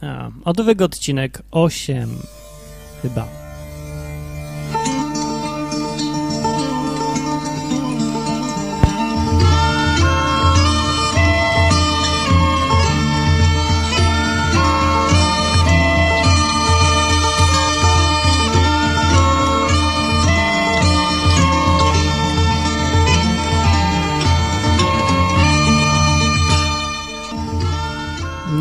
A, odwyk odcinek 8 chyba.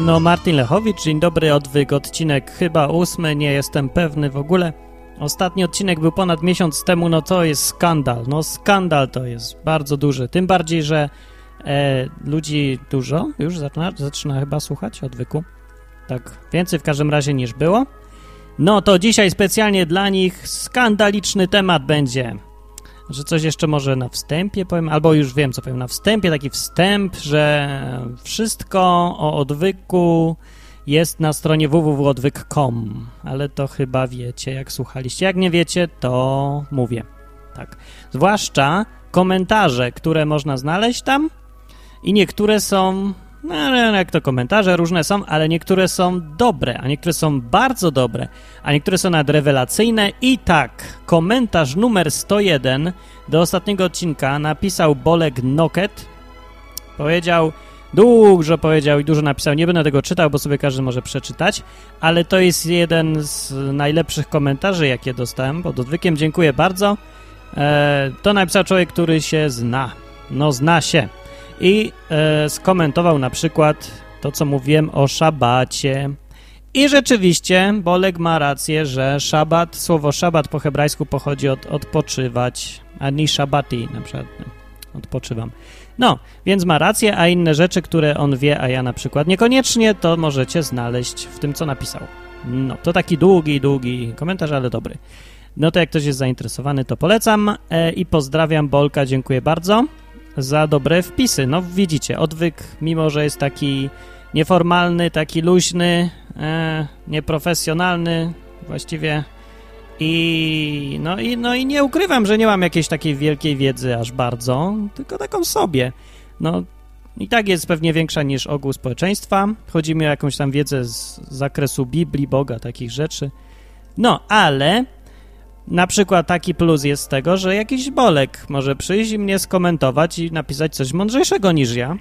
No, Martin Lechowicz, dzień dobry, odwyk, odcinek chyba ósmy, nie jestem pewny w ogóle. Ostatni odcinek był ponad miesiąc temu, no to jest skandal, no skandal to jest, bardzo duży, tym bardziej, że e, ludzi dużo już zaczyna, zaczyna chyba słuchać odwyku, tak, więcej w każdym razie niż było. No to dzisiaj specjalnie dla nich skandaliczny temat będzie że coś jeszcze może na wstępie powiem, albo już wiem, co powiem na wstępie, taki wstęp, że wszystko o odwyku jest na stronie www.odwyk.com, ale to chyba wiecie, jak słuchaliście. Jak nie wiecie, to mówię. Tak. Zwłaszcza komentarze, które można znaleźć tam i niektóre są no, jak to komentarze różne są, ale niektóre są dobre, a niektóre są bardzo dobre, a niektóre są nawet rewelacyjne. I tak, komentarz numer 101 do ostatniego odcinka napisał Bolek Noket. Powiedział, dużo powiedział i dużo napisał. Nie będę tego czytał, bo sobie każdy może przeczytać, ale to jest jeden z najlepszych komentarzy, jakie dostałem pod odwykiem. Dziękuję bardzo. E, to napisał człowiek, który się zna. No, zna się i e, skomentował na przykład to, co mówiłem o szabacie. I rzeczywiście Bolek ma rację, że szabat, słowo szabat po hebrajsku pochodzi od odpoczywać, a nie szabati na przykład, odpoczywam. No, więc ma rację, a inne rzeczy, które on wie, a ja na przykład niekoniecznie, to możecie znaleźć w tym, co napisał. No, to taki długi, długi komentarz, ale dobry. No to jak ktoś jest zainteresowany, to polecam e, i pozdrawiam Bolka, dziękuję bardzo za dobre wpisy. No widzicie, odwyk, mimo że jest taki nieformalny, taki luźny, e, nieprofesjonalny właściwie i no, i no i nie ukrywam, że nie mam jakiejś takiej wielkiej wiedzy aż bardzo, tylko taką sobie. No i tak jest pewnie większa niż ogół społeczeństwa. Chodzi mi o jakąś tam wiedzę z zakresu Biblii, Boga, takich rzeczy. No, ale na przykład taki plus jest z tego, że jakiś Bolek może przyjść i mnie skomentować i napisać coś mądrzejszego niż ja.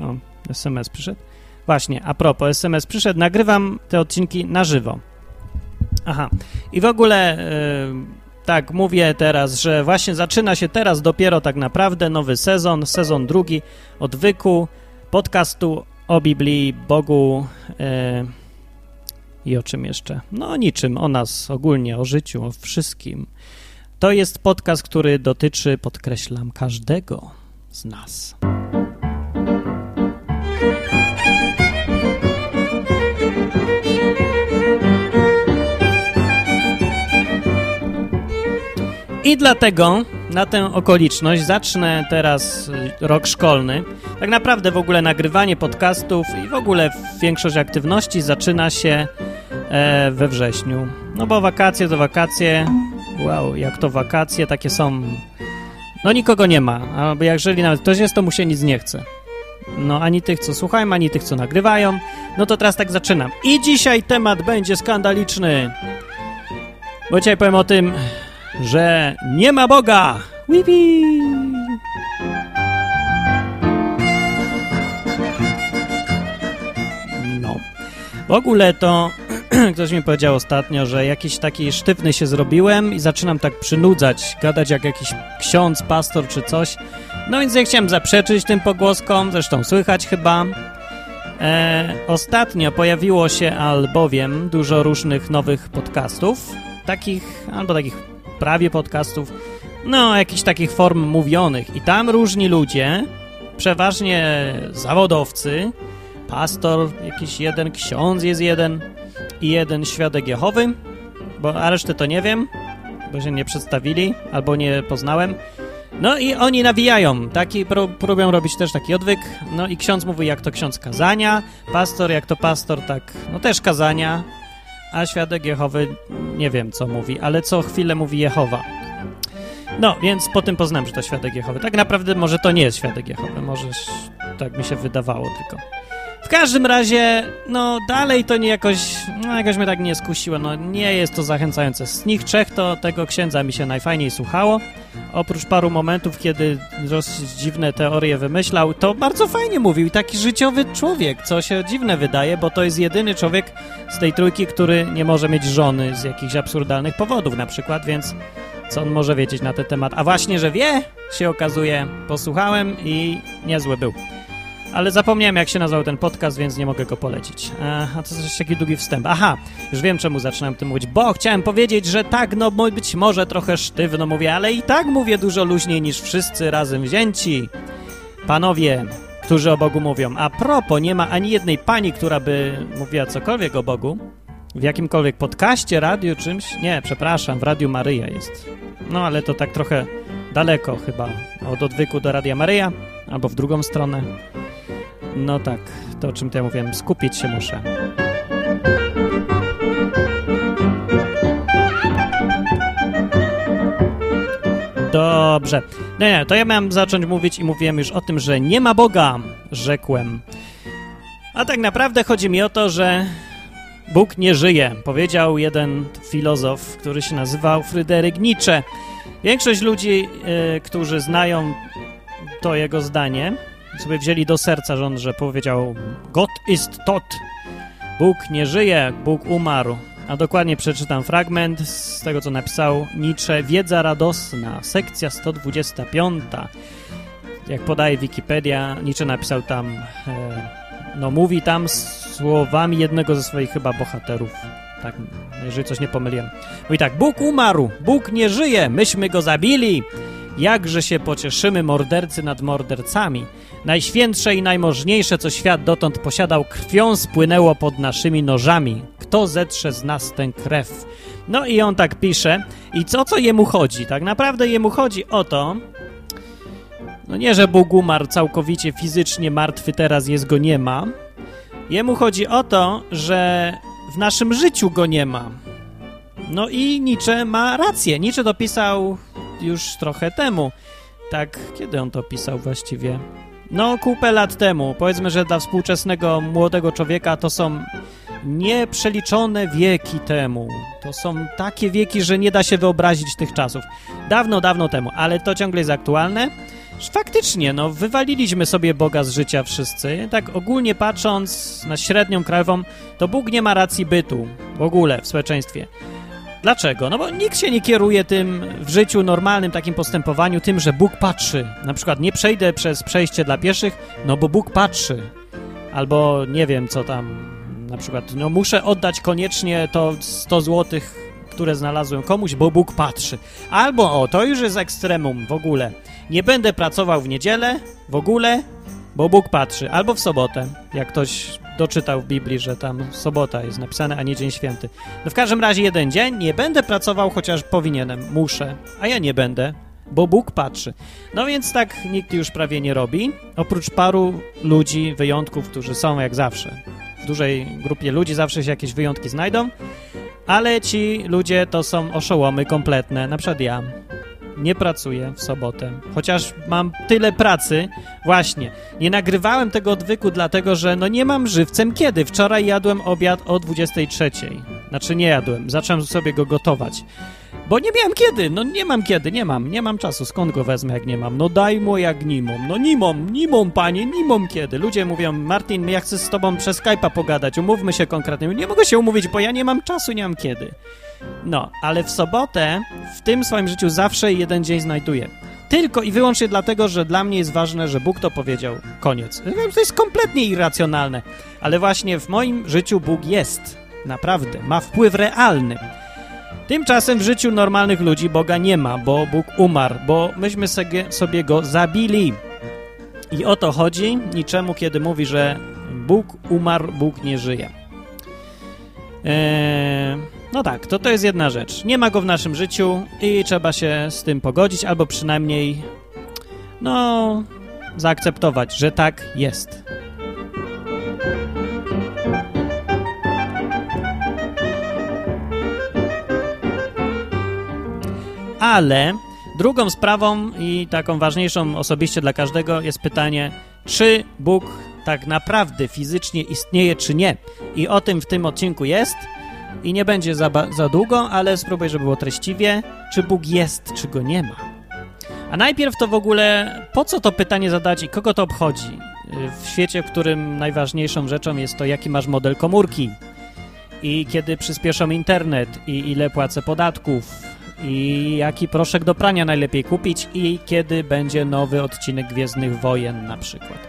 O, SMS przyszedł. Właśnie, a propos, SMS przyszedł, nagrywam te odcinki na żywo. Aha, i w ogóle yy, tak, mówię teraz, że właśnie zaczyna się teraz dopiero tak naprawdę nowy sezon, sezon drugi odwyku, podcastu o Biblii, Bogu, yy, i o czym jeszcze? No o niczym, o nas ogólnie, o życiu, o wszystkim. To jest podcast, który dotyczy, podkreślam, każdego z nas. I dlatego na tę okoliczność zacznę teraz y, rok szkolny. Tak naprawdę w ogóle nagrywanie podcastów i w ogóle większość aktywności zaczyna się e, we wrześniu. No bo wakacje to wakacje. Wow, jak to wakacje, takie są. No nikogo nie ma, albo jeżeli nawet ktoś jest, to mu się nic nie chce. No ani tych, co słuchają, ani tych, co nagrywają. No to teraz tak zaczynam. I dzisiaj temat będzie skandaliczny. Bo dzisiaj powiem o tym, że nie ma Boga. Wipi! No. W ogóle to ktoś mi powiedział ostatnio, że jakiś taki sztywny się zrobiłem i zaczynam tak przynudzać, gadać jak jakiś ksiądz, pastor czy coś. No więc ja chciałem zaprzeczyć tym pogłoskom, zresztą słychać chyba. E, ostatnio pojawiło się albowiem dużo różnych nowych podcastów, takich, albo takich prawie podcastów, no jakichś takich form mówionych. I tam różni ludzie, przeważnie zawodowcy, pastor, jakiś jeden, ksiądz jest jeden i jeden świadek Jehowy, bo a resztę to nie wiem, bo się nie przedstawili albo nie poznałem. No i oni nawijają, taki próbują robić też taki odwyk. No i ksiądz mówi, jak to ksiądz kazania, pastor, jak to pastor, tak, no też kazania, a świadek Jehowy nie wiem, co mówi, ale co chwilę mówi Jehowa. No, więc po tym poznałem, że to świadek Jehowy. Tak naprawdę może to nie jest świadek Jehowy, może tak mi się wydawało tylko. W każdym razie, no dalej to nie jakoś, no jakoś mnie tak nie skusiło, no nie jest to zachęcające. Z nich trzech to tego księdza mi się najfajniej słuchało. Oprócz paru momentów, kiedy dosyć dziwne teorie wymyślał, to bardzo fajnie mówił i taki życiowy człowiek, co się dziwne wydaje, bo to jest jedyny człowiek z tej trójki, który nie może mieć żony z jakichś absurdalnych powodów na przykład, więc co on może wiedzieć na ten temat. A właśnie, że wie, się okazuje, posłuchałem i niezły był. Ale zapomniałem, jak się nazywał ten podcast, więc nie mogę go polecić. E, a to jest taki długi wstęp. Aha, już wiem, czemu zaczynałem tym mówić, bo chciałem powiedzieć, że tak, no być może trochę sztywno mówię, ale i tak mówię dużo luźniej niż wszyscy razem wzięci. Panowie, którzy o Bogu mówią. A propos, nie ma ani jednej pani, która by mówiła cokolwiek o Bogu. W jakimkolwiek podcaście, radiu, czymś? Nie, przepraszam, w Radiu Maryja jest. No, ale to tak trochę daleko chyba. Od odwyku do Radia Maryja, albo w drugą stronę. No tak, to o czym ja mówiłem, skupić się muszę. Dobrze. Nie, nie, to ja miałem zacząć mówić i mówiłem już o tym, że nie ma Boga, rzekłem. A tak naprawdę chodzi mi o to, że Bóg nie żyje, powiedział jeden filozof, który się nazywał Fryderyk Nietzsche. Większość ludzi, y, którzy znają to jego zdanie, sobie wzięli do serca, on, że powiedział Gott ist tot. Bóg nie żyje, Bóg umarł. A dokładnie przeczytam fragment z tego, co napisał Nietzsche. Wiedza radosna, sekcja 125. Jak podaje Wikipedia, Nietzsche napisał tam, e, no mówi tam słowami jednego ze swoich chyba bohaterów. Tak, jeżeli coś nie pomyliłem. Mówi tak, Bóg umarł, Bóg nie żyje, myśmy go zabili. Jakże się pocieszymy mordercy nad mordercami. Najświętsze i najmożniejsze, co świat dotąd posiadał, krwią spłynęło pod naszymi nożami. Kto zetrze z nas tę krew? No i on tak pisze. I co, co jemu chodzi? Tak naprawdę jemu chodzi o to, no nie, że Bóg umarł całkowicie fizycznie martwy, teraz jest go nie ma. Jemu chodzi o to, że w naszym życiu go nie ma. No i Nietzsche ma rację. Nietzsche to pisał już trochę temu. Tak, kiedy on to pisał właściwie? No, kupę lat temu. Powiedzmy, że dla współczesnego młodego człowieka to są nieprzeliczone wieki temu. To są takie wieki, że nie da się wyobrazić tych czasów. Dawno, dawno temu, ale to ciągle jest aktualne. Faktycznie, no, wywaliliśmy sobie Boga z życia wszyscy. Tak ogólnie patrząc na średnią krajową, to Bóg nie ma racji bytu w ogóle w społeczeństwie. Dlaczego? No bo nikt się nie kieruje tym w życiu normalnym takim postępowaniu, tym, że Bóg patrzy. Na przykład nie przejdę przez przejście dla pieszych, no bo Bóg patrzy. Albo nie wiem co tam, na przykład, no muszę oddać koniecznie to 100 złotych, które znalazłem komuś, bo Bóg patrzy. Albo, o, to już jest ekstremum w ogóle. Nie będę pracował w niedzielę, w ogóle, bo Bóg patrzy. Albo w sobotę, jak ktoś doczytał w Biblii, że tam sobota jest napisane, a nie dzień święty. No w każdym razie jeden dzień nie będę pracował, chociaż powinienem, muszę, a ja nie będę, bo Bóg patrzy. No więc tak nikt już prawie nie robi, oprócz paru ludzi, wyjątków, którzy są jak zawsze. W dużej grupie ludzi zawsze się jakieś wyjątki znajdą, ale ci ludzie to są oszołomy kompletne, na przykład ja nie pracuję w sobotę, chociaż mam tyle pracy. Właśnie, nie nagrywałem tego odwyku, dlatego że no nie mam żywcem kiedy. Wczoraj jadłem obiad o 23. Znaczy nie jadłem, zacząłem sobie go gotować. Bo nie miałem kiedy, no nie mam kiedy, nie mam, nie mam czasu, skąd go wezmę, jak nie mam? No daj mu jak nimom, no nimom, nimom, panie, nimom kiedy. Ludzie mówią, Martin, ja chcę z tobą przez Skype'a pogadać, umówmy się konkretnie. Nie mogę się umówić, bo ja nie mam czasu, nie mam kiedy. No, ale w sobotę w tym swoim życiu zawsze jeden dzień znajduję. Tylko i wyłącznie dlatego, że dla mnie jest ważne, że Bóg to powiedział. Koniec. To jest kompletnie irracjonalne. Ale właśnie w moim życiu Bóg jest. Naprawdę. Ma wpływ realny. Tymczasem w życiu normalnych ludzi Boga nie ma, bo Bóg umarł, bo myśmy sobie go zabili. I o to chodzi niczemu, kiedy mówi, że Bóg umarł, Bóg nie żyje. Eee, no tak, to to jest jedna rzecz. Nie ma go w naszym życiu i trzeba się z tym pogodzić, albo przynajmniej, no, zaakceptować, że tak jest. Ale drugą sprawą i taką ważniejszą osobiście dla każdego jest pytanie, czy Bóg tak naprawdę fizycznie istnieje czy nie. I o tym w tym odcinku jest i nie będzie za, za długo, ale spróbuję, żeby było treściwie, czy Bóg jest, czy go nie ma. A najpierw to w ogóle, po co to pytanie zadać i kogo to obchodzi? W świecie, w którym najważniejszą rzeczą jest to, jaki masz model komórki i kiedy przyspieszam internet i ile płacę podatków i jaki proszek do prania najlepiej kupić i kiedy będzie nowy odcinek Gwiezdnych Wojen na przykład.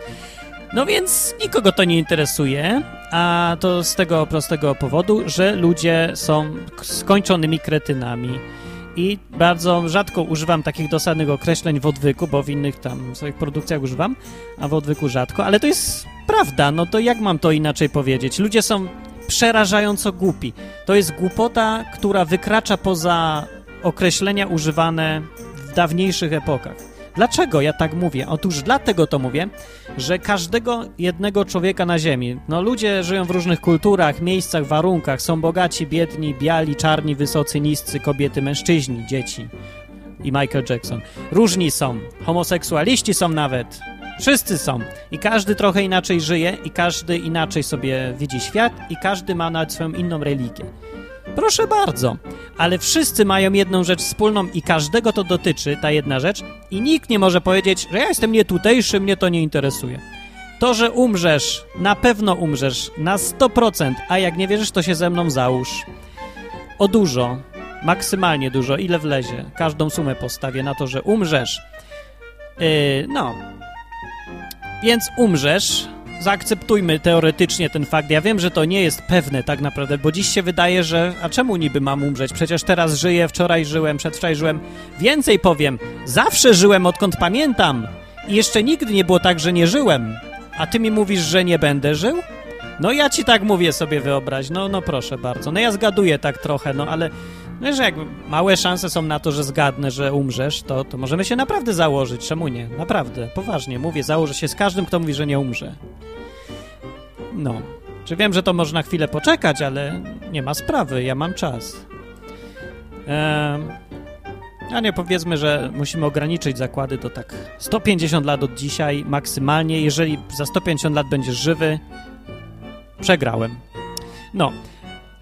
No więc nikogo to nie interesuje, a to z tego prostego powodu, że ludzie są skończonymi kretynami. I bardzo rzadko używam takich dosadnych określeń w odwyku, bo w innych tam swoich produkcjach używam, a w odwyku rzadko, ale to jest prawda, no to jak mam to inaczej powiedzieć? Ludzie są przerażająco głupi. To jest głupota, która wykracza poza określenia używane w dawniejszych epokach. Dlaczego ja tak mówię? Otóż dlatego to mówię, że każdego jednego człowieka na Ziemi, no ludzie żyją w różnych kulturach, miejscach, warunkach, są bogaci, biedni, biali, czarni, wysocy, niscy, kobiety, mężczyźni, dzieci i Michael Jackson. Różni są, homoseksualiści są nawet, wszyscy są i każdy trochę inaczej żyje i każdy inaczej sobie widzi świat i każdy ma nawet swoją inną religię. Proszę bardzo, ale wszyscy mają jedną rzecz wspólną i każdego to dotyczy, ta jedna rzecz, i nikt nie może powiedzieć, że ja jestem nietutejszy, mnie to nie interesuje. To, że umrzesz, na pewno umrzesz, na 100%, a jak nie wierzysz, to się ze mną załóż. O dużo, maksymalnie dużo, ile wlezie. Każdą sumę postawię na to, że umrzesz. Yy, no. Więc umrzesz, zaakceptujmy teoretycznie ten fakt. Ja wiem, że to nie jest pewne tak naprawdę, bo dziś się wydaje, że a czemu niby mam umrzeć? Przecież teraz żyję, wczoraj żyłem, przedwczoraj żyłem. Więcej powiem, zawsze żyłem odkąd pamiętam. I jeszcze nigdy nie było tak, że nie żyłem. A ty mi mówisz, że nie będę żył? No ja ci tak mówię sobie wyobraź, no, no proszę bardzo. No ja zgaduję tak trochę, no ale no, że jak małe szanse są na to, że zgadnę, że umrzesz, to, to możemy się naprawdę założyć. Czemu nie? Naprawdę, poważnie, mówię, założę się z każdym, kto mówi, że nie umrze. No. Czy wiem, że to można chwilę poczekać, ale nie ma sprawy, ja mam czas. Ehm, a nie, powiedzmy, że musimy ograniczyć zakłady do tak 150 lat od dzisiaj maksymalnie. Jeżeli za 150 lat będziesz żywy, przegrałem. No,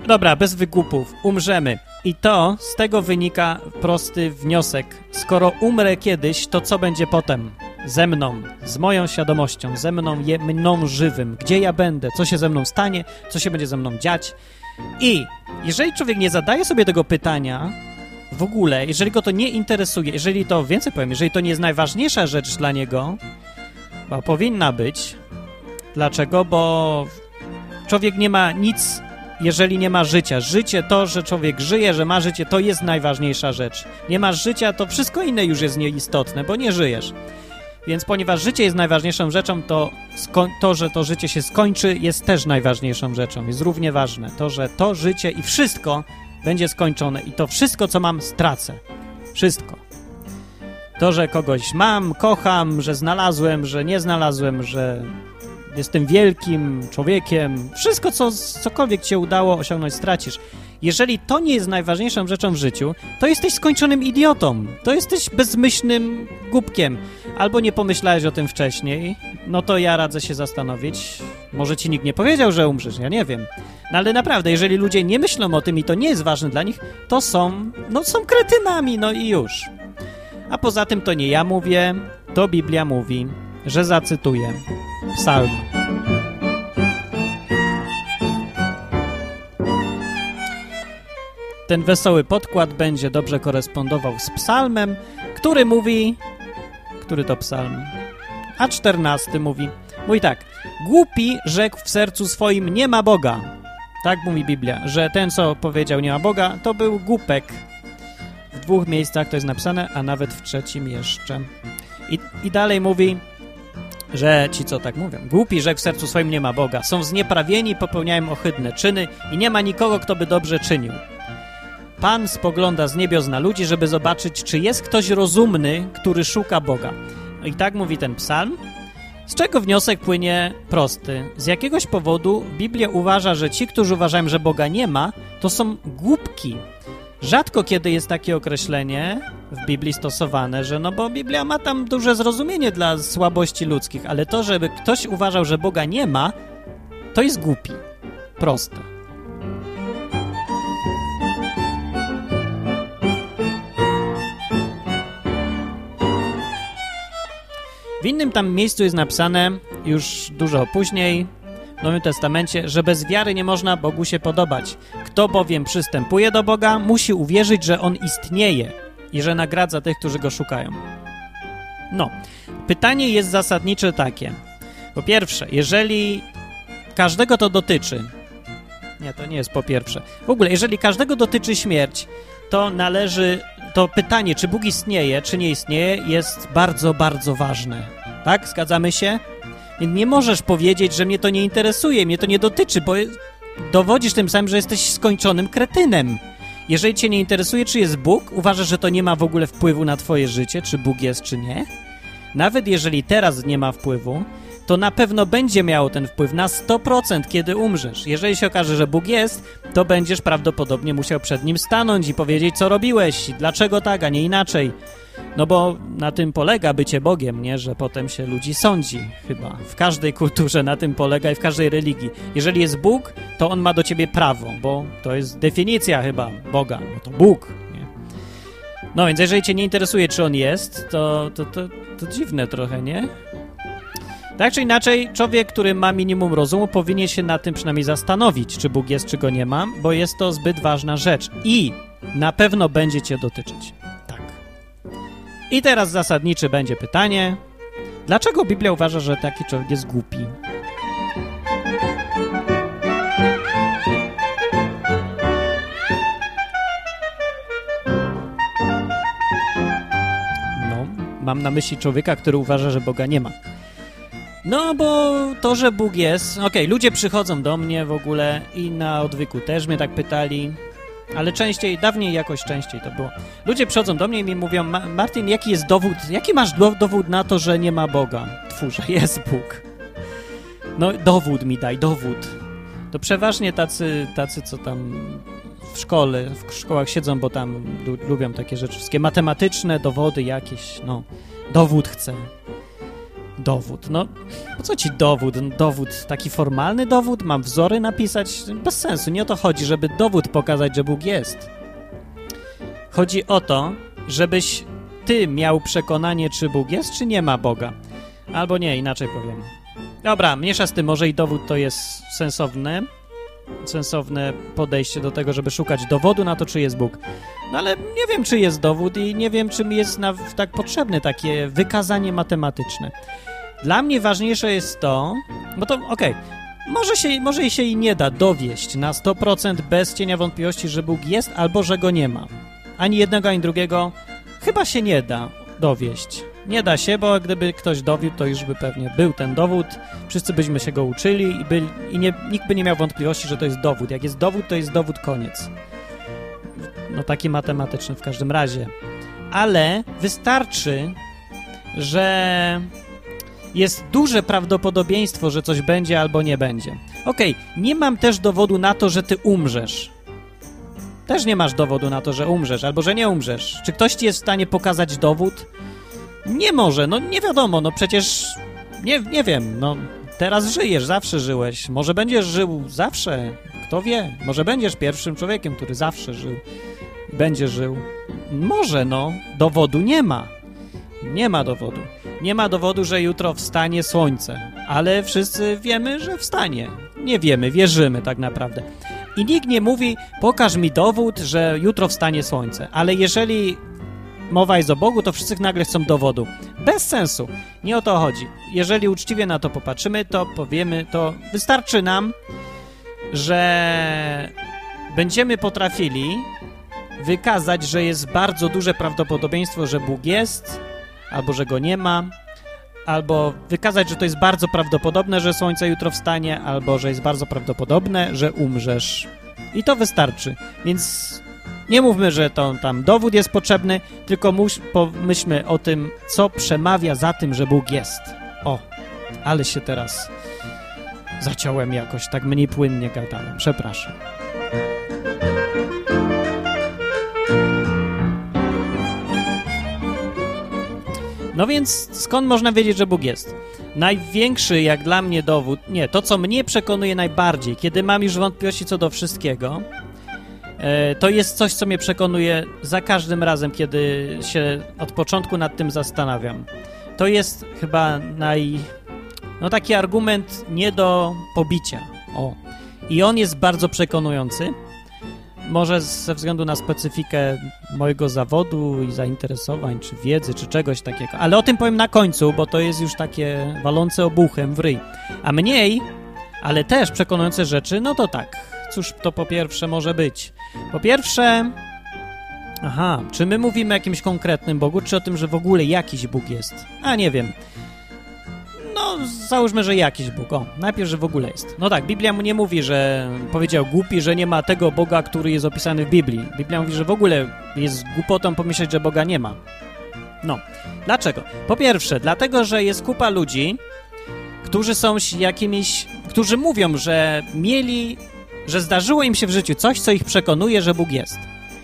dobra, bez wygłupów, umrzemy. I to z tego wynika prosty wniosek. Skoro umrę kiedyś, to co będzie potem? ze mną, z moją świadomością, ze mną, je, mną żywym, gdzie ja będę, co się ze mną stanie, co się będzie ze mną dziać. I jeżeli człowiek nie zadaje sobie tego pytania w ogóle, jeżeli go to nie interesuje, jeżeli to, więcej powiem, jeżeli to nie jest najważniejsza rzecz dla niego, bo powinna być. Dlaczego? Bo człowiek nie ma nic, jeżeli nie ma życia. Życie, to, że człowiek żyje, że ma życie, to jest najważniejsza rzecz. Nie masz życia, to wszystko inne już jest nieistotne, bo nie żyjesz. Więc ponieważ życie jest najważniejszą rzeczą, to to, że to życie się skończy, jest też najważniejszą rzeczą. Jest równie ważne. To, że to życie i wszystko będzie skończone i to wszystko, co mam, stracę. Wszystko. To, że kogoś mam, kocham, że znalazłem, że nie znalazłem, że jestem wielkim człowiekiem. Wszystko, co cokolwiek ci się udało osiągnąć, stracisz. Jeżeli to nie jest najważniejszą rzeczą w życiu, to jesteś skończonym idiotą. To jesteś bezmyślnym głupkiem. Albo nie pomyślałeś o tym wcześniej, no to ja radzę się zastanowić. Może ci nikt nie powiedział, że umrzesz, ja nie wiem. No ale naprawdę, jeżeli ludzie nie myślą o tym i to nie jest ważne dla nich, to są, no są kretynami, no i już. A poza tym to nie ja mówię, to Biblia mówi, że zacytuję psalm. Ten wesoły podkład będzie dobrze korespondował z psalmem, który mówi... Który to psalm? A czternasty mówi... Mówi tak. Głupi rzekł w sercu swoim, nie ma Boga. Tak mówi Biblia, że ten, co powiedział nie ma Boga, to był głupek. W dwóch miejscach to jest napisane, a nawet w trzecim jeszcze. I, i dalej mówi, że ci, co tak mówią, głupi rzekł w sercu swoim nie ma Boga, są znieprawieni, popełniają ohydne czyny i nie ma nikogo, kto by dobrze czynił. Pan spogląda z niebios na ludzi, żeby zobaczyć, czy jest ktoś rozumny, który szuka Boga. I tak mówi ten psalm. Z czego wniosek płynie prosty. Z jakiegoś powodu Biblia uważa, że ci, którzy uważają, że Boga nie ma, to są głupki. Rzadko kiedy jest takie określenie w Biblii stosowane, że no bo Biblia ma tam duże zrozumienie dla słabości ludzkich, ale to, żeby ktoś uważał, że Boga nie ma, to jest głupi. Proste. W innym tam miejscu jest napisane, już dużo później, Nowym Testamencie, że bez wiary nie można Bogu się podobać. Kto bowiem przystępuje do Boga, musi uwierzyć, że On istnieje i że nagradza tych, którzy Go szukają. No, pytanie jest zasadnicze takie. Po pierwsze, jeżeli każdego to dotyczy, nie, to nie jest po pierwsze. W ogóle, jeżeli każdego dotyczy śmierć, to należy, to pytanie, czy Bóg istnieje, czy nie istnieje, jest bardzo, bardzo ważne. Tak? Zgadzamy się? Więc nie możesz powiedzieć, że mnie to nie interesuje, mnie to nie dotyczy, bo dowodzisz tym samym, że jesteś skończonym kretynem. Jeżeli cię nie interesuje, czy jest Bóg, uważasz, że to nie ma w ogóle wpływu na twoje życie, czy Bóg jest, czy nie? Nawet jeżeli teraz nie ma wpływu, to na pewno będzie miało ten wpływ na 100%, kiedy umrzesz. Jeżeli się okaże, że Bóg jest, to będziesz prawdopodobnie musiał przed Nim stanąć i powiedzieć, co robiłeś, dlaczego tak, a nie inaczej. No bo na tym polega bycie Bogiem, nie? Że potem się ludzi sądzi, chyba. W każdej kulturze na tym polega i w każdej religii. Jeżeli jest Bóg, to On ma do ciebie prawo, bo to jest definicja chyba Boga. No to Bóg, nie? No więc jeżeli cię nie interesuje, czy On jest, to, to, to, to dziwne trochę, nie? Tak czy inaczej, człowiek, który ma minimum rozumu, powinien się na tym przynajmniej zastanowić, czy Bóg jest, czy go nie ma, bo jest to zbyt ważna rzecz i na pewno będzie cię dotyczyć. Tak. I teraz zasadnicze będzie pytanie: dlaczego Biblia uważa, że taki człowiek jest głupi? No, mam na myśli człowieka, który uważa, że Boga nie ma. No, bo to, że Bóg jest... Okej, okay, ludzie przychodzą do mnie w ogóle i na odwyku też mnie tak pytali, ale częściej, dawniej jakoś częściej to było. Ludzie przychodzą do mnie i mi mówią, Martin, jaki jest dowód, jaki masz dowód na to, że nie ma Boga? Twórze, jest Bóg. No, dowód mi daj, dowód. To przeważnie tacy, tacy co tam w szkole, w szkołach siedzą, bo tam lubią takie rzeczy wszystkie matematyczne, dowody jakieś, no. Dowód chcę. Dowód. No, po co ci dowód? Dowód, taki formalny dowód? Mam wzory napisać? Bez sensu. Nie o to chodzi, żeby dowód pokazać, że Bóg jest. Chodzi o to, żebyś ty miał przekonanie, czy Bóg jest, czy nie ma Boga. Albo nie, inaczej powiem. Dobra, mniejsza z tym, może i dowód to jest sensowne, sensowne podejście do tego, żeby szukać dowodu na to, czy jest Bóg. No ale nie wiem, czy jest dowód i nie wiem, czy mi jest na, tak potrzebne takie wykazanie matematyczne. Dla mnie ważniejsze jest to, bo to okej, okay, może się, może się i nie da dowieść na 100% bez cienia wątpliwości, że Bóg jest albo że go nie ma. Ani jednego, ani drugiego chyba się nie da dowieść. Nie da się, bo gdyby ktoś dowiódł, to już by pewnie był ten dowód, wszyscy byśmy się go uczyli i, by, i nie, nikt by nie miał wątpliwości, że to jest dowód. Jak jest dowód, to jest dowód koniec. No taki matematyczny w każdym razie. Ale wystarczy, że jest duże prawdopodobieństwo, że coś będzie albo nie będzie. Okej, okay, nie mam też dowodu na to, że ty umrzesz. Też nie masz dowodu na to, że umrzesz albo że nie umrzesz. Czy ktoś ci jest w stanie pokazać dowód? Nie może, no nie wiadomo, no przecież nie, nie wiem, no teraz żyjesz, zawsze żyłeś. Może będziesz żył zawsze, kto wie. Może będziesz pierwszym człowiekiem, który zawsze żył. Będzie żył. Może, no, dowodu nie ma. Nie ma dowodu. Nie ma dowodu, że jutro wstanie słońce, ale wszyscy wiemy, że wstanie. Nie wiemy, wierzymy tak naprawdę. I nikt nie mówi, pokaż mi dowód, że jutro wstanie słońce. Ale jeżeli mowa jest o Bogu, to wszyscy nagle chcą dowodu. Bez sensu. Nie o to chodzi. Jeżeli uczciwie na to popatrzymy, to powiemy, to wystarczy nam, że będziemy potrafili wykazać, że jest bardzo duże prawdopodobieństwo, że Bóg jest, albo że go nie ma, albo wykazać, że to jest bardzo prawdopodobne, że słońce jutro wstanie, albo że jest bardzo prawdopodobne, że umrzesz. I to wystarczy. Więc nie mówmy, że to tam dowód jest potrzebny, tylko pomyślmy o tym, co przemawia za tym, że Bóg jest. O, ale się teraz Zaciąłem jakoś, tak mniej płynnie gadałem. Przepraszam. No więc skąd można wiedzieć, że Bóg jest? Największy jak dla mnie dowód, nie, to co mnie przekonuje najbardziej, kiedy mam już wątpliwości co do wszystkiego, e, to jest coś, co mnie przekonuje za każdym razem, kiedy się od początku nad tym zastanawiam. To jest chyba naj, no taki argument nie do pobicia. O. I on jest bardzo przekonujący. Może ze względu na specyfikę mojego zawodu i zainteresowań, czy wiedzy, czy czegoś takiego. Ale o tym powiem na końcu, bo to jest już takie walące obuchem w ryj. A mniej, ale też przekonujące rzeczy, no to tak. Cóż to po pierwsze może być? Po pierwsze, aha, czy my mówimy o jakimś konkretnym Bogu, czy o tym, że w ogóle jakiś Bóg jest? A nie wiem. Załóżmy, że jakiś Bóg. O, najpierw, że w ogóle jest. No tak, Biblia mu nie mówi, że powiedział głupi, że nie ma tego Boga, który jest opisany w Biblii. Biblia mówi, że w ogóle jest głupotą pomyśleć, że Boga nie ma. No, dlaczego? Po pierwsze, dlatego, że jest kupa ludzi, którzy są jakimiś, którzy mówią, że mieli, że zdarzyło im się w życiu coś, co ich przekonuje, że Bóg jest.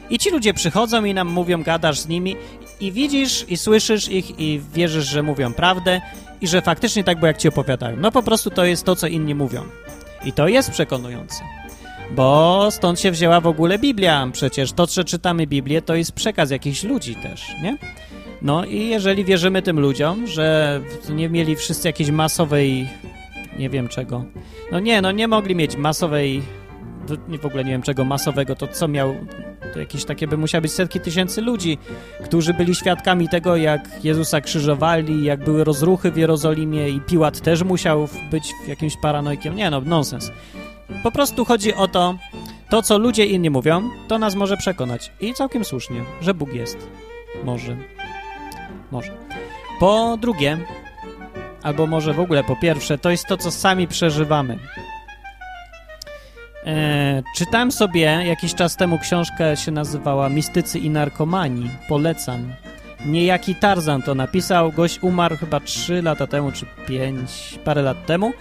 I ci ludzie przychodzą i nam mówią, gadasz z nimi i widzisz i słyszysz ich i wierzysz, że mówią prawdę i że faktycznie tak było, jak ci opowiadają. No po prostu to jest to, co inni mówią. I to jest przekonujące. Bo stąd się wzięła w ogóle Biblia. Przecież to, że czytamy Biblię, to jest przekaz jakichś ludzi też, nie? No i jeżeli wierzymy tym ludziom, że nie mieli wszyscy jakiejś masowej, nie wiem czego, no nie, no nie mogli mieć masowej, w ogóle nie wiem czego masowego, to co miał, to jakieś takie by musiały być setki tysięcy ludzi, którzy byli świadkami tego, jak Jezusa krzyżowali, jak były rozruchy w Jerozolimie i Piłat też musiał być jakimś paranojkiem. Nie no, nonsens. Po prostu chodzi o to, to co ludzie inni mówią, to nas może przekonać. I całkiem słusznie, że Bóg jest. Może. Może. Po drugie, albo może w ogóle po pierwsze, to jest to, co sami przeżywamy. E, czytałem sobie jakiś czas temu książkę, się nazywała Mistycy i narkomani. Polecam. Niejaki Tarzan to napisał. Gość umarł chyba 3 lata temu, czy 5, parę lat temu.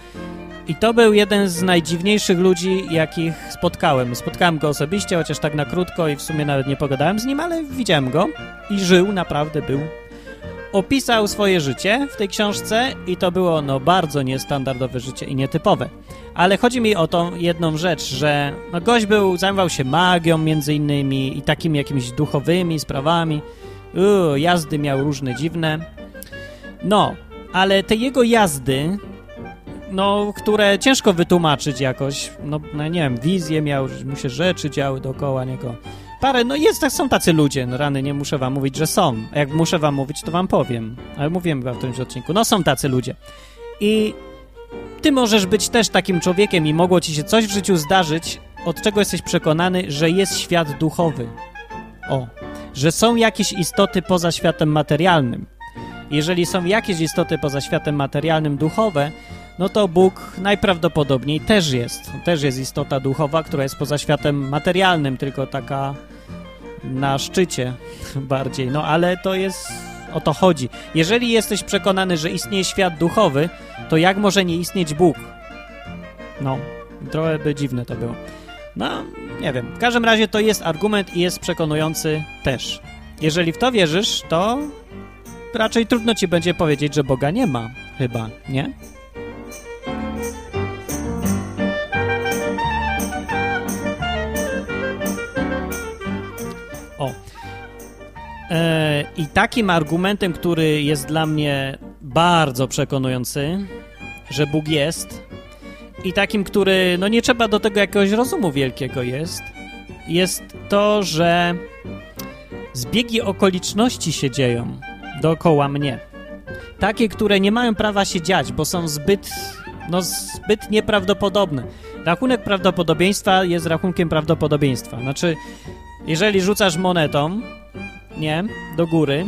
I to był jeden z najdziwniejszych ludzi, jakich spotkałem. Spotkałem go osobiście, chociaż tak na krótko i w sumie nawet nie pogadałem z nim, ale widziałem go i żył, naprawdę był opisał swoje życie w tej książce i to było no bardzo niestandardowe życie i nietypowe. Ale chodzi mi o tą jedną rzecz, że no, gość był, zajmował się magią między innymi i takimi jakimiś duchowymi sprawami. Jazdy miał różne dziwne. No, ale te jego jazdy, no, które ciężko wytłumaczyć jakoś, no, no nie wiem, wizje miał, mu się rzeczy działy dookoła niego parę, no jest, są tacy ludzie, no rany, nie muszę wam mówić, że są. A jak muszę wam mówić, to wam powiem. Ale mówiłem w którymś odcinku. No są tacy ludzie. I ty możesz być też takim człowiekiem i mogło ci się coś w życiu zdarzyć, od czego jesteś przekonany, że jest świat duchowy. O, że są jakieś istoty poza światem materialnym. Jeżeli są jakieś istoty poza światem materialnym duchowe, no to Bóg najprawdopodobniej też jest. Też jest istota duchowa, która jest poza światem materialnym, tylko taka na szczycie bardziej. No ale to jest o to chodzi. Jeżeli jesteś przekonany, że istnieje świat duchowy, to jak może nie istnieć Bóg? No, trochę by dziwne to było. No, nie wiem. W każdym razie to jest argument i jest przekonujący też. Jeżeli w to wierzysz, to raczej trudno ci będzie powiedzieć, że Boga nie ma. Chyba, nie? I takim argumentem, który jest dla mnie bardzo przekonujący, że Bóg jest, i takim, który, no nie trzeba do tego jakiegoś rozumu wielkiego jest, jest to, że zbiegi okoliczności się dzieją dookoła mnie. Takie, które nie mają prawa się dziać, bo są zbyt, no zbyt nieprawdopodobne. Rachunek prawdopodobieństwa jest rachunkiem prawdopodobieństwa. Znaczy, jeżeli rzucasz monetą, nie, do góry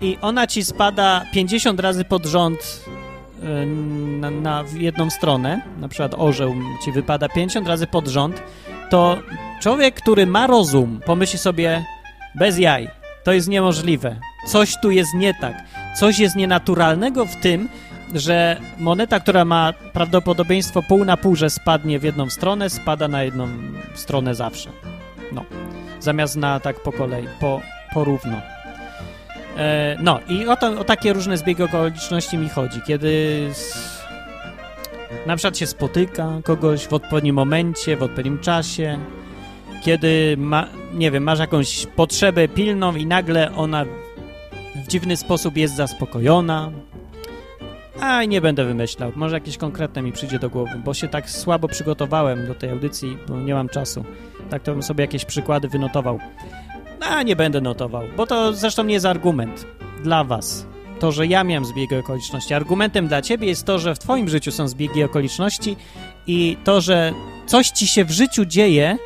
i ona ci spada 50 razy pod rząd y, na, na jedną stronę, na przykład orzeł ci wypada 50 razy pod rząd, to człowiek, który ma rozum, pomyśli sobie bez jaj, to jest niemożliwe. Coś tu jest nie tak. Coś jest nienaturalnego w tym, że moneta, która ma prawdopodobieństwo pół na pół, że spadnie w jedną stronę, spada na jedną stronę zawsze. No. Zamiast na tak po kolei, po, porówno. E, no i o, to, o takie różne zbiegi okoliczności mi chodzi, kiedy s- na przykład się spotyka kogoś w odpowiednim momencie, w odpowiednim czasie, kiedy ma, nie wiem, masz jakąś potrzebę pilną i nagle ona w dziwny sposób jest zaspokojona. A nie będę wymyślał, może jakieś konkretne mi przyjdzie do głowy, bo się tak słabo przygotowałem do tej audycji, bo nie mam czasu. Tak to bym sobie jakieś przykłady wynotował. A nie będę notował, bo to zresztą nie jest argument dla was. To, że ja miałem zbiegi okoliczności. Argumentem dla ciebie jest to, że w twoim życiu są zbiegi okoliczności i to, że coś ci się w życiu dzieje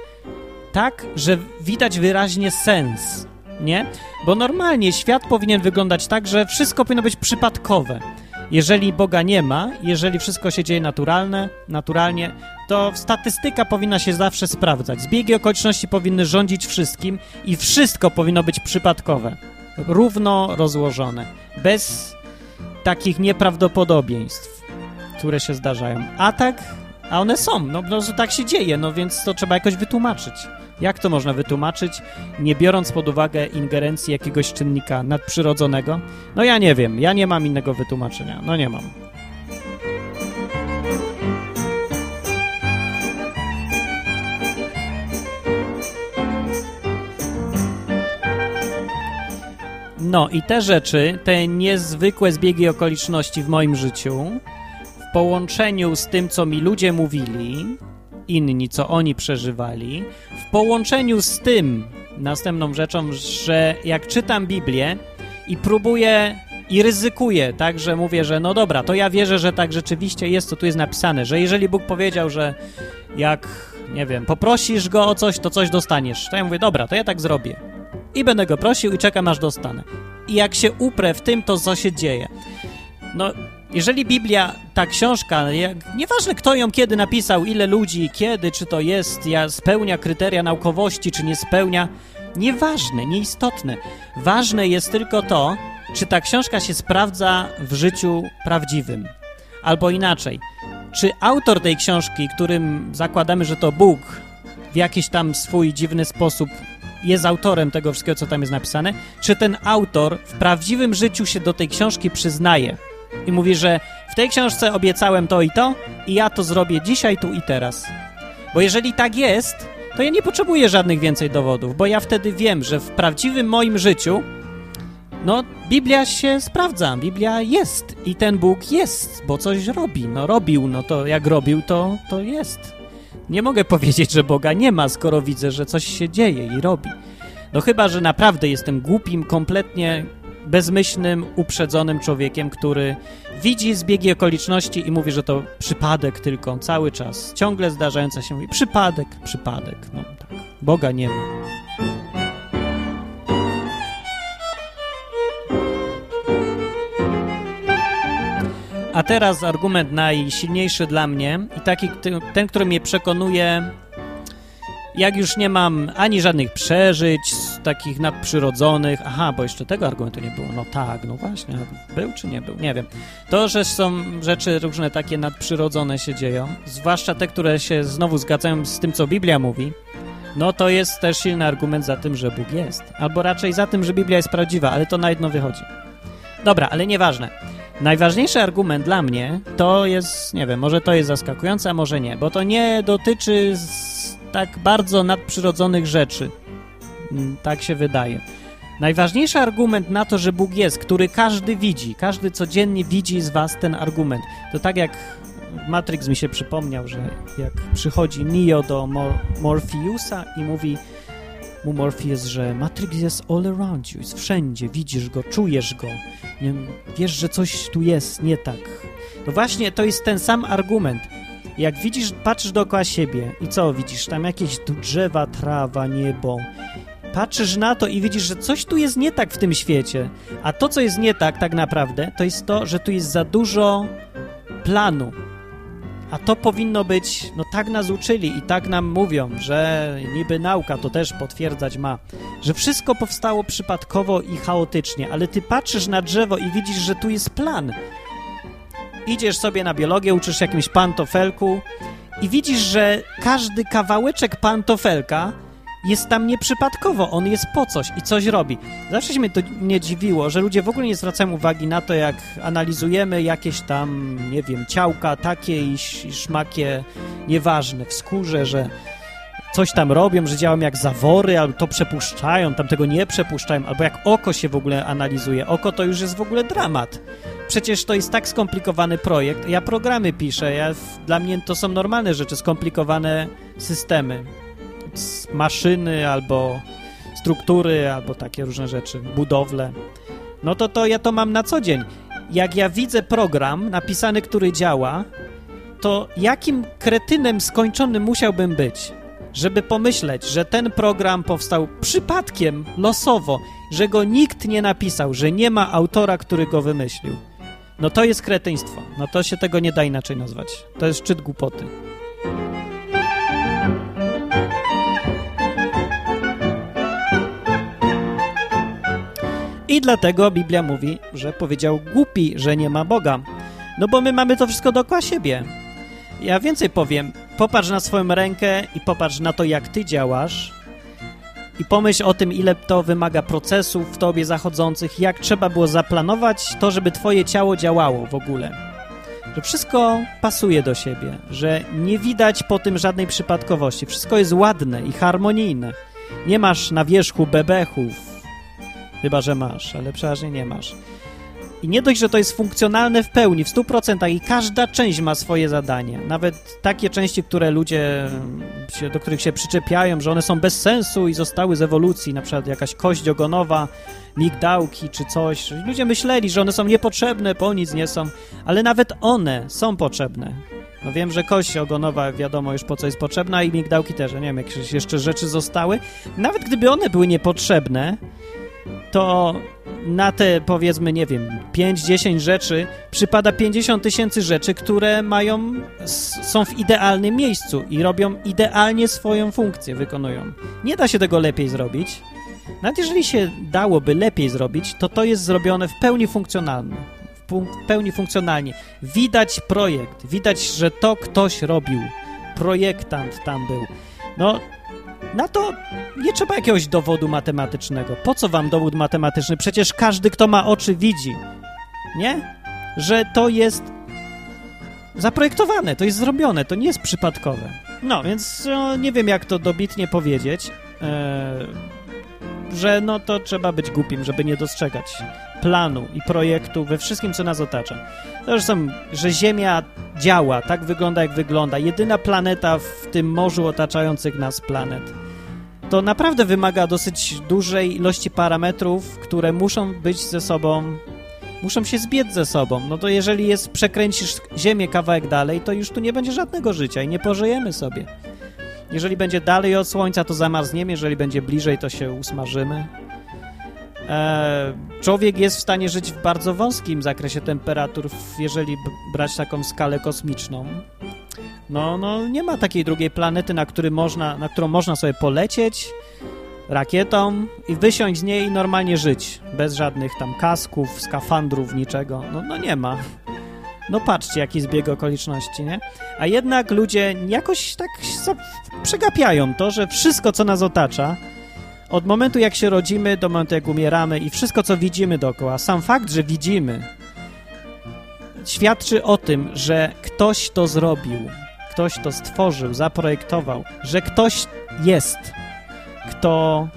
tak, że widać wyraźnie sens, nie? Bo normalnie świat powinien wyglądać tak, że wszystko powinno być przypadkowe. Jeżeli Boga nie ma, jeżeli wszystko się dzieje naturalne, naturalnie, to statystyka powinna się zawsze sprawdzać. Zbiegi okoliczności powinny rządzić wszystkim i wszystko powinno być przypadkowe. Równo rozłożone. Bez takich nieprawdopodobieństw, które się zdarzają. A tak, a one są. No prostu tak się dzieje, no więc to trzeba jakoś wytłumaczyć. Jak to można wytłumaczyć, nie biorąc pod uwagę ingerencji jakiegoś czynnika nadprzyrodzonego? No ja nie wiem, ja nie mam innego wytłumaczenia. No nie mam. No i te rzeczy, te niezwykłe zbiegi okoliczności w moim życiu, połączeniu z tym, co mi ludzie mówili, inni, co oni przeżywali, w połączeniu z tym, następną rzeczą, że jak czytam Biblię i próbuję i ryzykuję, tak, że mówię, że no dobra, to ja wierzę, że tak rzeczywiście jest, co tu jest napisane, że jeżeli Bóg powiedział, że jak, nie wiem, poprosisz Go o coś, to coś dostaniesz, to ja mówię, dobra, to ja tak zrobię. I będę Go prosił i czekam, aż dostanę. I jak się uprę w tym, to co się dzieje. No, jeżeli Biblia, ta książka, jak, nieważne kto ją kiedy napisał, ile ludzi, kiedy, czy to jest, ja, spełnia kryteria naukowości, czy nie spełnia, nieważne, nieistotne. Ważne jest tylko to, czy ta książka się sprawdza w życiu prawdziwym. Albo inaczej, czy autor tej książki, którym zakładamy, że to Bóg, w jakiś tam swój dziwny sposób jest autorem tego wszystkiego, co tam jest napisane, czy ten autor w prawdziwym życiu się do tej książki przyznaje i mówi, że w tej książce obiecałem to i to i ja to zrobię dzisiaj, tu i teraz. Bo jeżeli tak jest, to ja nie potrzebuję żadnych więcej dowodów, bo ja wtedy wiem, że w prawdziwym moim życiu no, Biblia się sprawdza, Biblia jest i ten Bóg jest, bo coś robi. No, robił, no to jak robił, to, to jest. Nie mogę powiedzieć, że Boga nie ma, skoro widzę, że coś się dzieje i robi. No chyba, że naprawdę jestem głupim, kompletnie bezmyślnym, uprzedzonym człowiekiem, który widzi zbiegi okoliczności i mówi, że to przypadek tylko, cały czas, ciągle zdarzające się, mówi przypadek, przypadek, no tak, Boga nie ma. A teraz argument najsilniejszy dla mnie i taki, ten, który mnie przekonuje, jak już nie mam ani żadnych przeżyć takich nadprzyrodzonych, aha, bo jeszcze tego argumentu nie było, no tak, no właśnie, był czy nie był, nie wiem. To, że są rzeczy różne takie nadprzyrodzone się dzieją, zwłaszcza te, które się znowu zgadzają z tym, co Biblia mówi, no to jest też silny argument za tym, że Bóg jest. Albo raczej za tym, że Biblia jest prawdziwa, ale to na jedno wychodzi. Dobra, ale nieważne. Najważniejszy argument dla mnie to jest, nie wiem, może to jest zaskakujące, a może nie, bo to nie dotyczy tak bardzo nadprzyrodzonych rzeczy. Tak się wydaje. Najważniejszy argument na to, że Bóg jest, który każdy widzi, każdy codziennie widzi z was ten argument. To tak jak Matrix mi się przypomniał, że jak przychodzi Neo do Mor Morpheusa i mówi mu Morpheus, że Matrix jest all around you, jest wszędzie, widzisz go, czujesz go, nie, wiesz, że coś tu jest nie tak. No właśnie, to jest ten sam argument. Jak widzisz, patrzysz dookoła siebie i co widzisz? Tam jakieś drzewa, trawa, niebo. Patrzysz na to i widzisz, że coś tu jest nie tak w tym świecie. A to, co jest nie tak tak naprawdę, to jest to, że tu jest za dużo planu. A to powinno być, no tak nas uczyli i tak nam mówią, że niby nauka to też potwierdzać ma, że wszystko powstało przypadkowo i chaotycznie, ale ty patrzysz na drzewo i widzisz, że tu jest plan. Idziesz sobie na biologię, uczysz jakimś pantofelku i widzisz, że każdy kawałeczek pantofelka jest tam nieprzypadkowo, on jest po coś i coś robi. Zawsze się mnie to nie dziwiło, że ludzie w ogóle nie zwracają uwagi na to, jak analizujemy jakieś tam, nie wiem, ciałka takie i, i szmakie nieważne w skórze, że coś tam robią, że działają jak zawory, albo to przepuszczają, tamtego nie przepuszczają, albo jak oko się w ogóle analizuje. Oko to już jest w ogóle dramat. Przecież to jest tak skomplikowany projekt. Ja programy piszę, ja, dla mnie to są normalne rzeczy, skomplikowane systemy. Maszyny albo struktury, albo takie różne rzeczy, budowle. No to to ja to mam na co dzień. Jak ja widzę program napisany, który działa, to jakim kretynem skończonym musiałbym być, żeby pomyśleć, że ten program powstał przypadkiem, losowo, że go nikt nie napisał, że nie ma autora, który go wymyślił. No to jest kretyństwo. No to się tego nie da inaczej nazwać. To jest szczyt głupoty. I dlatego Biblia mówi, że powiedział głupi, że nie ma Boga. No bo my mamy to wszystko dookoła siebie. Ja więcej powiem. Popatrz na swoją rękę i popatrz na to, jak ty działasz i pomyśl o tym, ile to wymaga procesów w tobie zachodzących, jak trzeba było zaplanować to, żeby twoje ciało działało w ogóle. Że wszystko pasuje do siebie, że nie widać po tym żadnej przypadkowości. Wszystko jest ładne i harmonijne. Nie masz na wierzchu bebechów, chyba że masz, ale przeważnie nie masz. I nie dość, że to jest funkcjonalne w pełni, w 100% i każda część ma swoje zadanie. Nawet takie części, które ludzie, do których się przyczepiają, że one są bez sensu i zostały z ewolucji, na przykład jakaś kość ogonowa, migdałki czy coś. Ludzie myśleli, że one są niepotrzebne, po nic nie są, ale nawet one są potrzebne. No wiem, że kość ogonowa wiadomo już po co jest potrzebna i migdałki też, nie wiem, jakieś jeszcze rzeczy zostały. Nawet gdyby one były niepotrzebne, to na te powiedzmy, nie wiem, 5-10 rzeczy przypada 50 tysięcy rzeczy, które mają, są w idealnym miejscu i robią idealnie swoją funkcję, wykonują. Nie da się tego lepiej zrobić. Nawet jeżeli się dałoby lepiej zrobić, to to jest zrobione w pełni funkcjonalnie. W pełni funkcjonalnie. Widać projekt, widać, że to ktoś robił. Projektant tam był. No, na to nie trzeba jakiegoś dowodu matematycznego. Po co wam dowód matematyczny? Przecież każdy, kto ma oczy, widzi. Nie? Że to jest zaprojektowane, to jest zrobione, to nie jest przypadkowe. No, więc no, nie wiem, jak to dobitnie powiedzieć, e, że no to trzeba być głupim, żeby nie dostrzegać planu i projektu we wszystkim, co nas otacza. Są, że Ziemia działa, tak wygląda, jak wygląda. Jedyna planeta w tym morzu otaczających nas planet. To naprawdę wymaga dosyć dużej ilości parametrów, które muszą być ze sobą, muszą się zbiec ze sobą. No to jeżeli jest, przekręcisz Ziemię kawałek dalej, to już tu nie będzie żadnego życia i nie pożyjemy sobie. Jeżeli będzie dalej od Słońca, to zamarzniemy, jeżeli będzie bliżej, to się usmażymy. E, człowiek jest w stanie żyć w bardzo wąskim zakresie temperatur, jeżeli brać taką skalę kosmiczną. No, no, nie ma takiej drugiej planety, na, który można, na którą można sobie polecieć rakietą i wysiąść z niej i normalnie żyć. Bez żadnych tam kasków, skafandrów, niczego. No, no nie ma. No patrzcie, jaki zbieg okoliczności, nie? A jednak ludzie jakoś tak przegapiają to, że wszystko, co nas otacza, od momentu jak się rodzimy do momentu jak umieramy i wszystko co widzimy dookoła, sam fakt, że widzimy, świadczy o tym, że ktoś to zrobił, ktoś to stworzył, zaprojektował, że ktoś jest, kto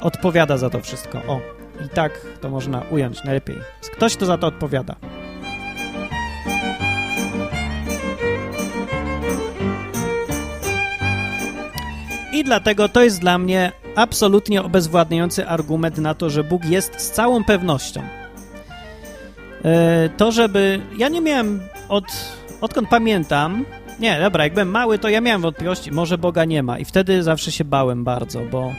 odpowiada za to wszystko. O, i tak to można ująć najlepiej. Ktoś, kto za to odpowiada. I dlatego to jest dla mnie absolutnie obezwładniający argument na to, że Bóg jest z całą pewnością. E, to, żeby. Ja nie miałem od. Odkąd pamiętam. Nie, dobra, jak byłem mały, to ja miałem wątpliwości, może Boga nie ma. I wtedy zawsze się bałem bardzo, bo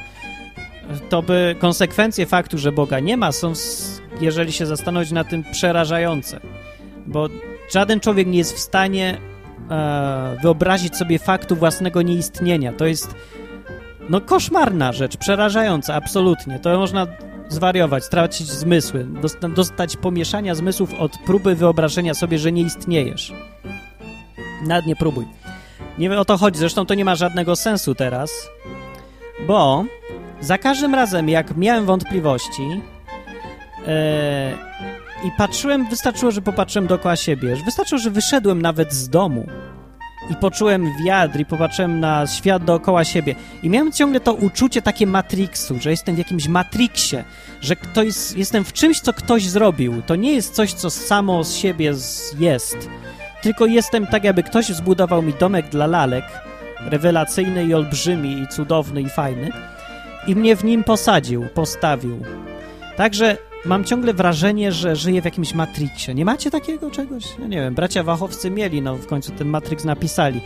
to by konsekwencje faktu, że Boga nie ma, są, jeżeli się zastanowić nad tym, przerażające. Bo żaden człowiek nie jest w stanie e, wyobrazić sobie faktu własnego nieistnienia. To jest no koszmarna rzecz, przerażająca, absolutnie. To można zwariować, stracić zmysły, dostać pomieszania zmysłów od próby wyobrażenia sobie, że nie istniejesz. Nawet nie próbuj. Nie o to chodzi, zresztą to nie ma żadnego sensu teraz. Bo za każdym razem, jak miałem wątpliwości e, i patrzyłem, wystarczyło, że popatrzyłem dookoła siebie, wystarczyło, że wyszedłem nawet z domu i poczułem wiatr i popatrzyłem na świat dookoła siebie i miałem ciągle to uczucie takie Matrixu, że jestem w jakimś Matrixie, że ktoś, jestem w czymś, co ktoś zrobił. To nie jest coś, co samo z siebie jest, tylko jestem tak, jakby ktoś zbudował mi domek dla lalek, rewelacyjny i olbrzymi i cudowny i fajny i mnie w nim posadził, postawił. Także mam ciągle wrażenie, że żyję w jakimś Matrixie. Nie macie takiego czegoś? Ja nie wiem, bracia Wachowcy mieli, no w końcu ten Matrix napisali.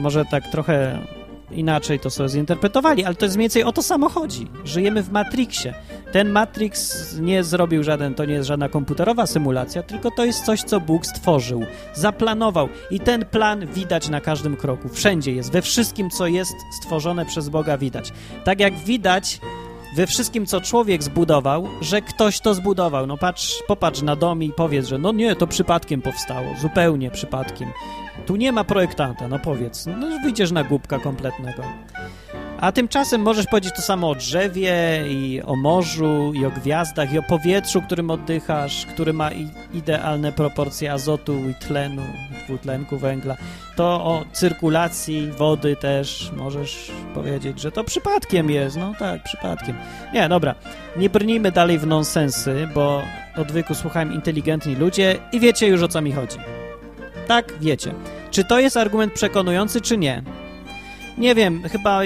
Może tak trochę inaczej to sobie zinterpretowali, ale to jest mniej więcej o to samo chodzi. Żyjemy w Matrixie. Ten Matrix nie zrobił żaden, to nie jest żadna komputerowa symulacja, tylko to jest coś, co Bóg stworzył, zaplanował i ten plan widać na każdym kroku. Wszędzie jest, we wszystkim, co jest stworzone przez Boga widać. Tak jak widać we wszystkim, co człowiek zbudował, że ktoś to zbudował. No patrz, popatrz na dom i powiedz, że no nie, to przypadkiem powstało, zupełnie przypadkiem. Tu nie ma projektanta, no powiedz. No wyjdziesz na głupka kompletnego. A tymczasem możesz powiedzieć to samo o drzewie i o morzu i o gwiazdach i o powietrzu, którym oddychasz, który ma idealne proporcje azotu i tlenu, dwutlenku węgla. To o cyrkulacji wody też możesz powiedzieć, że to przypadkiem jest. No tak, przypadkiem. Nie, dobra. Nie brnijmy dalej w nonsensy, bo odwyku słuchają inteligentni ludzie i wiecie już o co mi chodzi. Tak, wiecie. Czy to jest argument przekonujący, czy nie? Nie wiem, chyba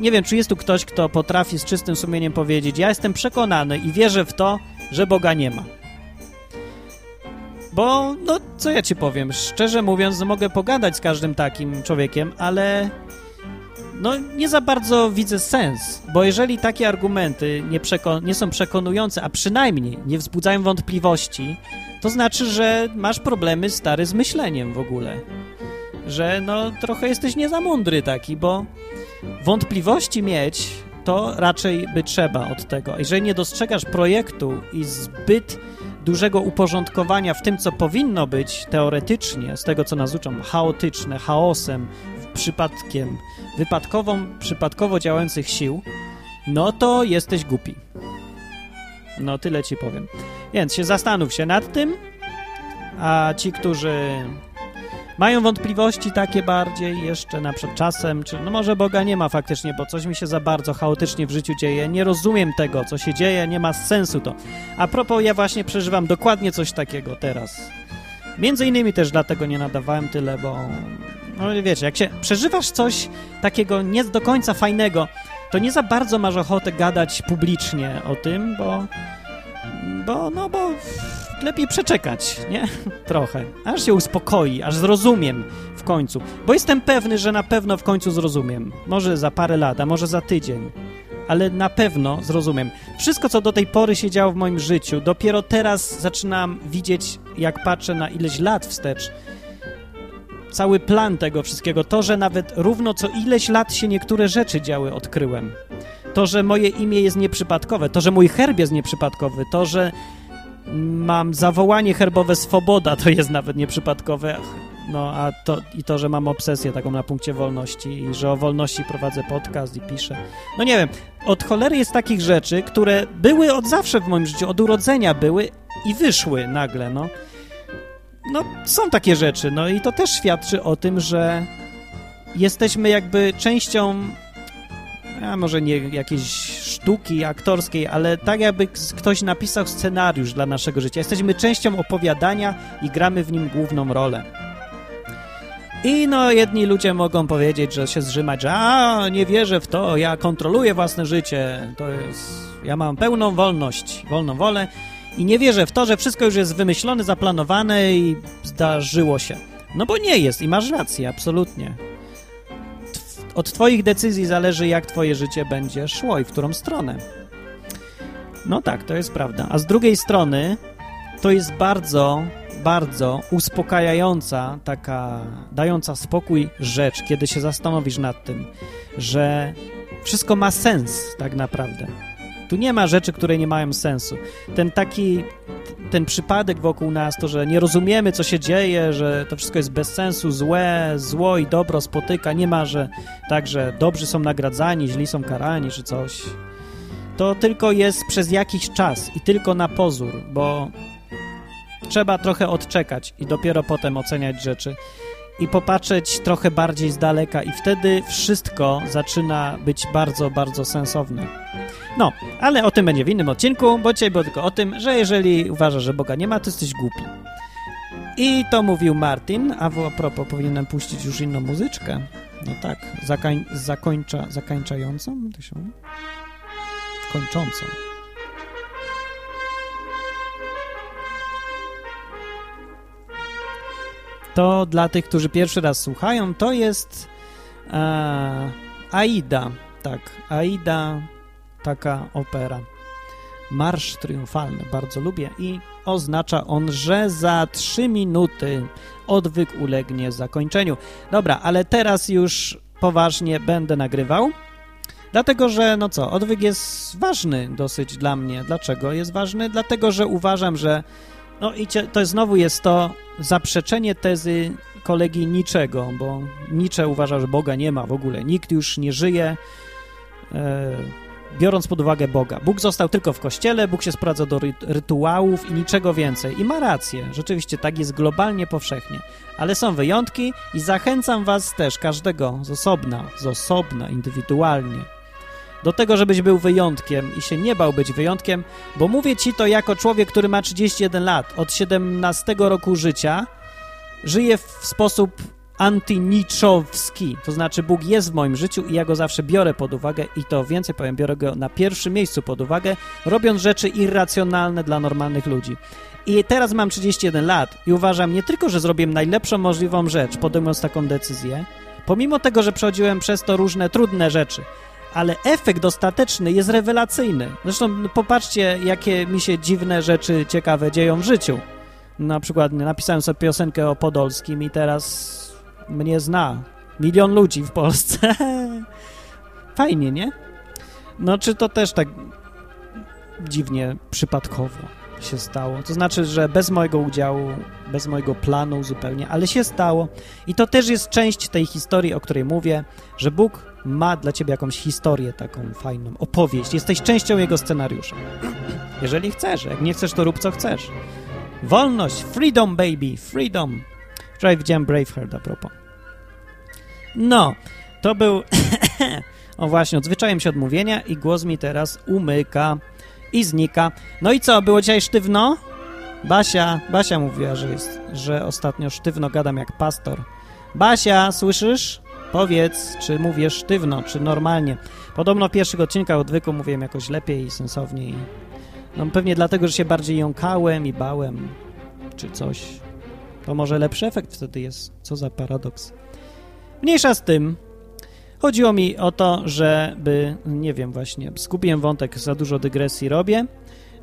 nie wiem, czy jest tu ktoś, kto potrafi z czystym sumieniem powiedzieć: Ja jestem przekonany i wierzę w to, że Boga nie ma. Bo, no, co ja ci powiem? Szczerze mówiąc, mogę pogadać z każdym takim człowiekiem, ale no, nie za bardzo widzę sens, bo jeżeli takie argumenty nie, nie są przekonujące, a przynajmniej nie wzbudzają wątpliwości, to znaczy, że masz problemy stary z myśleniem w ogóle. Że no trochę jesteś nie za mądry taki, bo wątpliwości mieć to raczej by trzeba od tego. Jeżeli nie dostrzegasz projektu i zbyt dużego uporządkowania w tym, co powinno być teoretycznie, z tego co nazywam chaotyczne, chaosem, przypadkiem, wypadkową, przypadkowo działających sił, no to jesteś głupi. No tyle ci powiem. Więc się zastanów się nad tym, a ci, którzy mają wątpliwości takie bardziej jeszcze na przed czasem, czy no może Boga nie ma faktycznie, bo coś mi się za bardzo chaotycznie w życiu dzieje, nie rozumiem tego, co się dzieje, nie ma sensu to. A propos, ja właśnie przeżywam dokładnie coś takiego teraz. Między innymi też dlatego nie nadawałem tyle, bo no wiecie, jak się przeżywasz coś takiego nie do końca fajnego, to nie za bardzo masz ochotę gadać publicznie o tym, bo bo, no bo lepiej przeczekać, nie? Trochę. Aż się uspokoi, aż zrozumiem w końcu. Bo jestem pewny, że na pewno w końcu zrozumiem. Może za parę lat, a może za tydzień. Ale na pewno zrozumiem. Wszystko, co do tej pory się działo w moim życiu, dopiero teraz zaczynam widzieć, jak patrzę na ileś lat wstecz, cały plan tego wszystkiego. To, że nawet równo co ileś lat się niektóre rzeczy działy, odkryłem. To, że moje imię jest nieprzypadkowe, to, że mój herb jest nieprzypadkowy, to, że mam zawołanie herbowe Swoboda, to jest nawet nieprzypadkowe. No, a to i to, że mam obsesję taką na punkcie wolności i że o wolności prowadzę podcast i piszę. No nie wiem, od cholery jest takich rzeczy, które były od zawsze w moim życiu, od urodzenia były i wyszły nagle, no. No, są takie rzeczy, no i to też świadczy o tym, że jesteśmy jakby częścią a może nie jakiejś sztuki aktorskiej, ale tak jakby ktoś napisał scenariusz dla naszego życia. Jesteśmy częścią opowiadania i gramy w nim główną rolę. I no, jedni ludzie mogą powiedzieć, że się zrzymać, że a, nie wierzę w to, ja kontroluję własne życie, to jest, ja mam pełną wolność, wolną wolę i nie wierzę w to, że wszystko już jest wymyślone, zaplanowane i zdarzyło się. No bo nie jest i masz rację, absolutnie. Od Twoich decyzji zależy, jak Twoje życie będzie szło i w którą stronę. No tak, to jest prawda. A z drugiej strony, to jest bardzo, bardzo uspokajająca, taka dająca spokój rzecz, kiedy się zastanowisz nad tym, że wszystko ma sens tak naprawdę. Tu nie ma rzeczy, które nie mają sensu. Ten taki, ten przypadek wokół nas, to, że nie rozumiemy, co się dzieje, że to wszystko jest bez sensu, złe, zło i dobro spotyka, nie ma, że tak, że dobrzy są nagradzani, źli są karani, czy coś. To tylko jest przez jakiś czas i tylko na pozór, bo trzeba trochę odczekać i dopiero potem oceniać rzeczy i popatrzeć trochę bardziej z daleka i wtedy wszystko zaczyna być bardzo, bardzo sensowne. No, ale o tym będzie w innym odcinku, bo dzisiaj było tylko o tym, że jeżeli uważasz, że Boga nie ma, to jesteś głupi. I to mówił Martin, a a propos powinienem puścić już inną muzyczkę. No tak, zakań, zakończa, się Kończącą. To dla tych, którzy pierwszy raz słuchają, to jest e, Aida. Tak, Aida, taka opera. Marsz triumfalny, bardzo lubię i oznacza on, że za trzy minuty odwyk ulegnie zakończeniu. Dobra, ale teraz już poważnie będę nagrywał, dlatego że, no co, odwyk jest ważny dosyć dla mnie. Dlaczego jest ważny? Dlatego, że uważam, że no i to znowu jest to zaprzeczenie tezy kolegi Niczego, bo Nietzsche uważa, że Boga nie ma w ogóle. Nikt już nie żyje, e, biorąc pod uwagę Boga. Bóg został tylko w kościele, Bóg się sprowadza do rytuałów i niczego więcej. I ma rację, rzeczywiście tak jest globalnie, powszechnie. Ale są wyjątki i zachęcam was też, każdego z osobna, z osobna, indywidualnie, do tego, żebyś był wyjątkiem i się nie bał być wyjątkiem, bo mówię ci to jako człowiek, który ma 31 lat, od 17 roku życia, żyje w sposób antiniczowski, to znaczy Bóg jest w moim życiu i ja go zawsze biorę pod uwagę i to więcej powiem, biorę go na pierwszym miejscu pod uwagę, robiąc rzeczy irracjonalne dla normalnych ludzi. I teraz mam 31 lat i uważam nie tylko, że zrobiłem najlepszą możliwą rzecz, podejmując taką decyzję, pomimo tego, że przechodziłem przez to różne trudne rzeczy, ale efekt ostateczny jest rewelacyjny. Zresztą popatrzcie, jakie mi się dziwne rzeczy ciekawe dzieją w życiu. Na przykład napisałem sobie piosenkę o Podolskim i teraz mnie zna. Milion ludzi w Polsce. Fajnie, nie? No, czy to też tak dziwnie, przypadkowo się stało? To znaczy, że bez mojego udziału, bez mojego planu zupełnie, ale się stało. I to też jest część tej historii, o której mówię, że Bóg ma dla ciebie jakąś historię taką fajną, opowieść. Jesteś częścią jego scenariusza. Jeżeli chcesz, jak nie chcesz, to rób co chcesz. Wolność, freedom baby, freedom. Wczoraj widziałem Braveheart a propos. No, to był... o właśnie, odzwyczaiłem się odmówienia i głos mi teraz umyka i znika. No i co, było dzisiaj sztywno? Basia, Basia mówiła, że jest, że ostatnio sztywno gadam jak pastor. Basia, słyszysz? Powiedz, czy mówię sztywno, czy normalnie. Podobno w pierwszych odcinkach odwyku mówiłem jakoś lepiej i sensowniej. No pewnie dlatego, że się bardziej jąkałem i bałem, czy coś. To może lepszy efekt wtedy jest. Co za paradoks. Mniejsza z tym. Chodziło mi o to, żeby, nie wiem właśnie, skupiłem wątek, za dużo dygresji robię.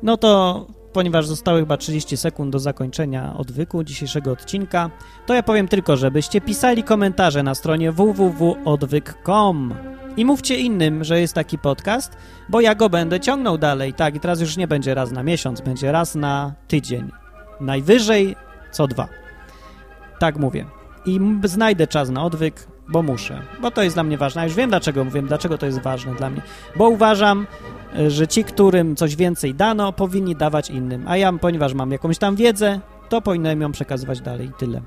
No to ponieważ zostały chyba 30 sekund do zakończenia odwyku dzisiejszego odcinka, to ja powiem tylko, żebyście pisali komentarze na stronie www.odwyk.com i mówcie innym, że jest taki podcast, bo ja go będę ciągnął dalej. Tak, i teraz już nie będzie raz na miesiąc, będzie raz na tydzień. Najwyżej co dwa. Tak mówię. I znajdę czas na odwyk, bo muszę, bo to jest dla mnie ważne. Ja już wiem dlaczego mówię, dlaczego to jest ważne dla mnie. Bo uważam, E, że ci, którym coś więcej dano, powinni dawać innym, a ja, ponieważ mam jakąś tam wiedzę, to powinienem ją przekazywać dalej. Tyle.